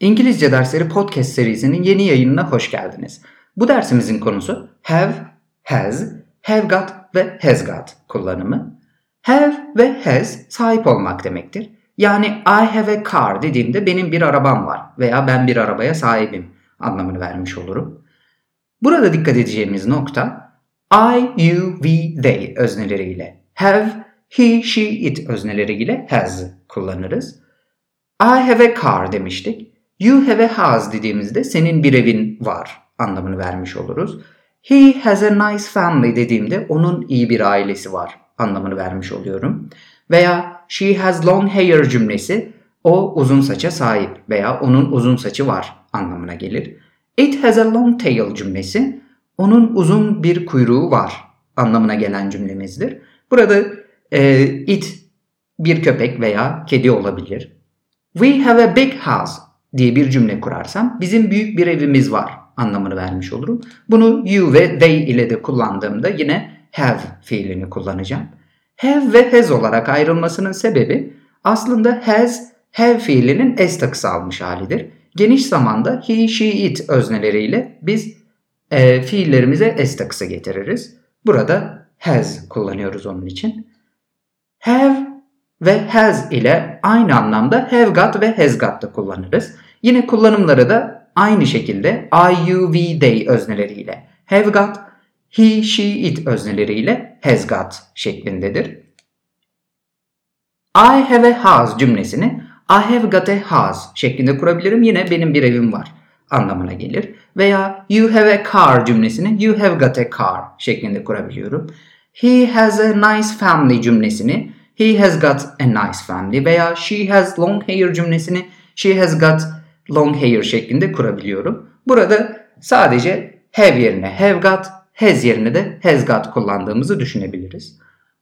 İngilizce dersleri podcast serisinin yeni yayınına hoş geldiniz. Bu dersimizin konusu have, has, have got ve has got kullanımı. Have ve has sahip olmak demektir. Yani I have a car dediğimde benim bir arabam var veya ben bir arabaya sahibim anlamını vermiş olurum. Burada dikkat edeceğimiz nokta I, you, we, they özneleriyle have, he, she, it özneleriyle has kullanırız. I have a car demiştik. You have a house dediğimizde senin bir evin var anlamını vermiş oluruz. He has a nice family dediğimde onun iyi bir ailesi var anlamını vermiş oluyorum. Veya she has long hair cümlesi o uzun saça sahip veya onun uzun saçı var anlamına gelir. It has a long tail cümlesi onun uzun bir kuyruğu var anlamına gelen cümlemizdir. Burada e, it bir köpek veya kedi olabilir. We have a big house diye bir cümle kurarsam bizim büyük bir evimiz var anlamını vermiş olurum. Bunu you ve they ile de kullandığımda yine have fiilini kullanacağım. Have ve has olarak ayrılmasının sebebi aslında has have fiilinin s takısı almış halidir. Geniş zamanda he, she, it özneleriyle biz e, fiillerimize s takısı getiririz. Burada has kullanıyoruz onun için. Have ve has ile aynı anlamda have got ve has got da kullanırız. Yine kullanımları da aynı şekilde I, you, we, they özneleriyle have got, he, she, it özneleriyle has got şeklindedir. I have a house cümlesini I have got a house şeklinde kurabilirim. Yine benim bir evim var anlamına gelir. Veya you have a car cümlesini you have got a car şeklinde kurabiliyorum. He has a nice family cümlesini he has got a nice family veya she has long hair cümlesini she has got long hair şeklinde kurabiliyorum. Burada sadece have yerine have got, has yerine de has got kullandığımızı düşünebiliriz.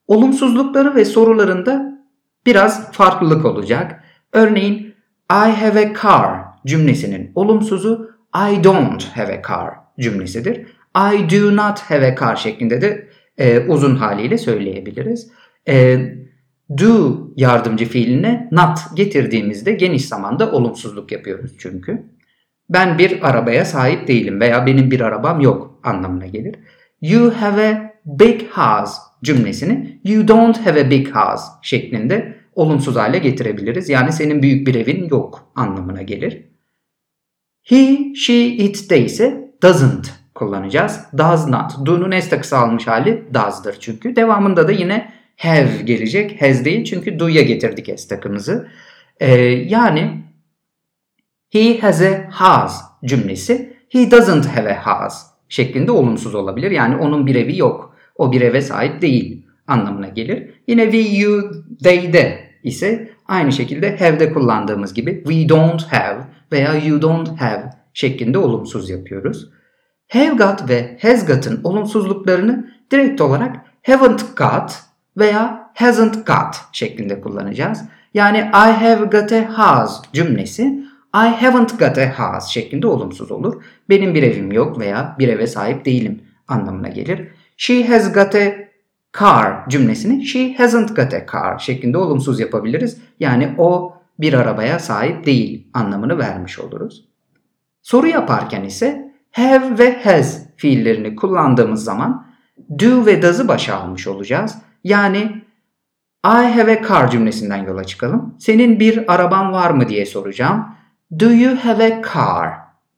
Olumsuzlukları ve sorularında biraz farklılık olacak. Örneğin I have a car cümlesinin olumsuzu I don't have a car cümlesidir. I do not have a car şeklinde de e, uzun haliyle söyleyebiliriz. E, do yardımcı fiiline not getirdiğimizde geniş zamanda olumsuzluk yapıyoruz çünkü. Ben bir arabaya sahip değilim veya benim bir arabam yok anlamına gelir. You have a big house cümlesini you don't have a big house şeklinde olumsuz hale getirebiliriz. Yani senin büyük bir evin yok anlamına gelir. He, she, it de ise doesn't kullanacağız. Does not. Do'nun s takısı almış hali does'dır çünkü. Devamında da yine have gelecek. Has değil çünkü do'ya getirdik s takımızı. Ee, yani he has a house cümlesi he doesn't have a house şeklinde olumsuz olabilir. Yani onun bir evi yok. O bir eve sahip değil anlamına gelir. Yine we, you, they de ise aynı şekilde have'de kullandığımız gibi we don't have veya you don't have şeklinde olumsuz yapıyoruz. Have got ve has got'ın olumsuzluklarını direkt olarak haven't got veya hasn't got şeklinde kullanacağız. Yani I have got a house cümlesi I haven't got a house şeklinde olumsuz olur. Benim bir evim yok veya bir eve sahip değilim anlamına gelir. She has got a car cümlesini she hasn't got a car şeklinde olumsuz yapabiliriz. Yani o bir arabaya sahip değil anlamını vermiş oluruz. Soru yaparken ise have ve has fiillerini kullandığımız zaman do ve does'ı başa almış olacağız. Yani I have a car cümlesinden yola çıkalım. Senin bir araban var mı diye soracağım. Do you have a car?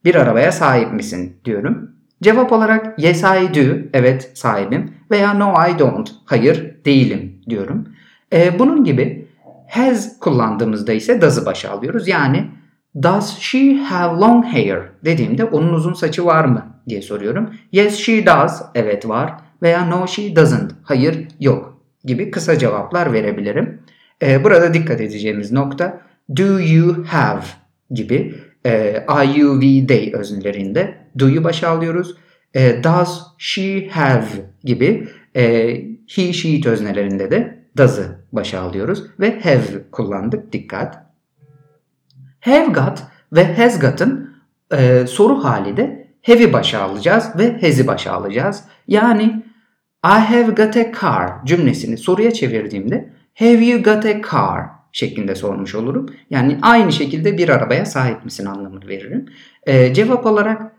Bir arabaya sahip misin diyorum. Cevap olarak yes I do, evet sahibim veya no I don't, hayır değilim diyorum. Ee, bunun gibi has kullandığımızda ise does'ı başa alıyoruz. Yani does she have long hair dediğimde onun uzun saçı var mı diye soruyorum. Yes she does, evet var veya no she doesn't, hayır yok gibi kısa cevaplar verebilirim. Ee, burada dikkat edeceğimiz nokta do you have gibi e, I, you, we, they öznelerinde do'yu başa alıyoruz. E, does she have gibi e, he, she, it öznelerinde de does'ı başa alıyoruz ve have kullandık. Dikkat. Have got ve has got'ın e, soru hali de have'i başa alacağız ve has'i başa alacağız. Yani I have got a car cümlesini soruya çevirdiğimde have you got a car şeklinde sormuş olurum. Yani aynı şekilde bir arabaya sahip misin anlamını veririm. Ee, cevap olarak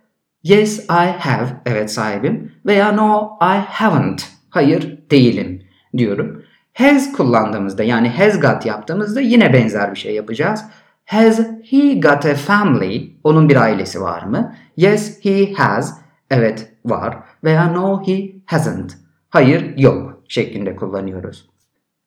yes I have evet sahibim veya no I haven't hayır değilim diyorum. Has kullandığımızda yani has got yaptığımızda yine benzer bir şey yapacağız. Has he got a family? Onun bir ailesi var mı? Yes he has. Evet var. Veya no he hasn't. Hayır yok şeklinde kullanıyoruz.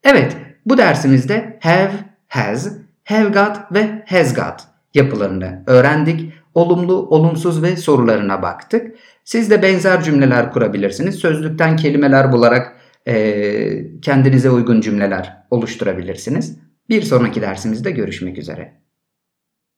Evet bu dersimizde have, has, have got ve has got yapılarını öğrendik. Olumlu, olumsuz ve sorularına baktık. Siz de benzer cümleler kurabilirsiniz. Sözlükten kelimeler bularak e, kendinize uygun cümleler oluşturabilirsiniz. Bir sonraki dersimizde görüşmek üzere.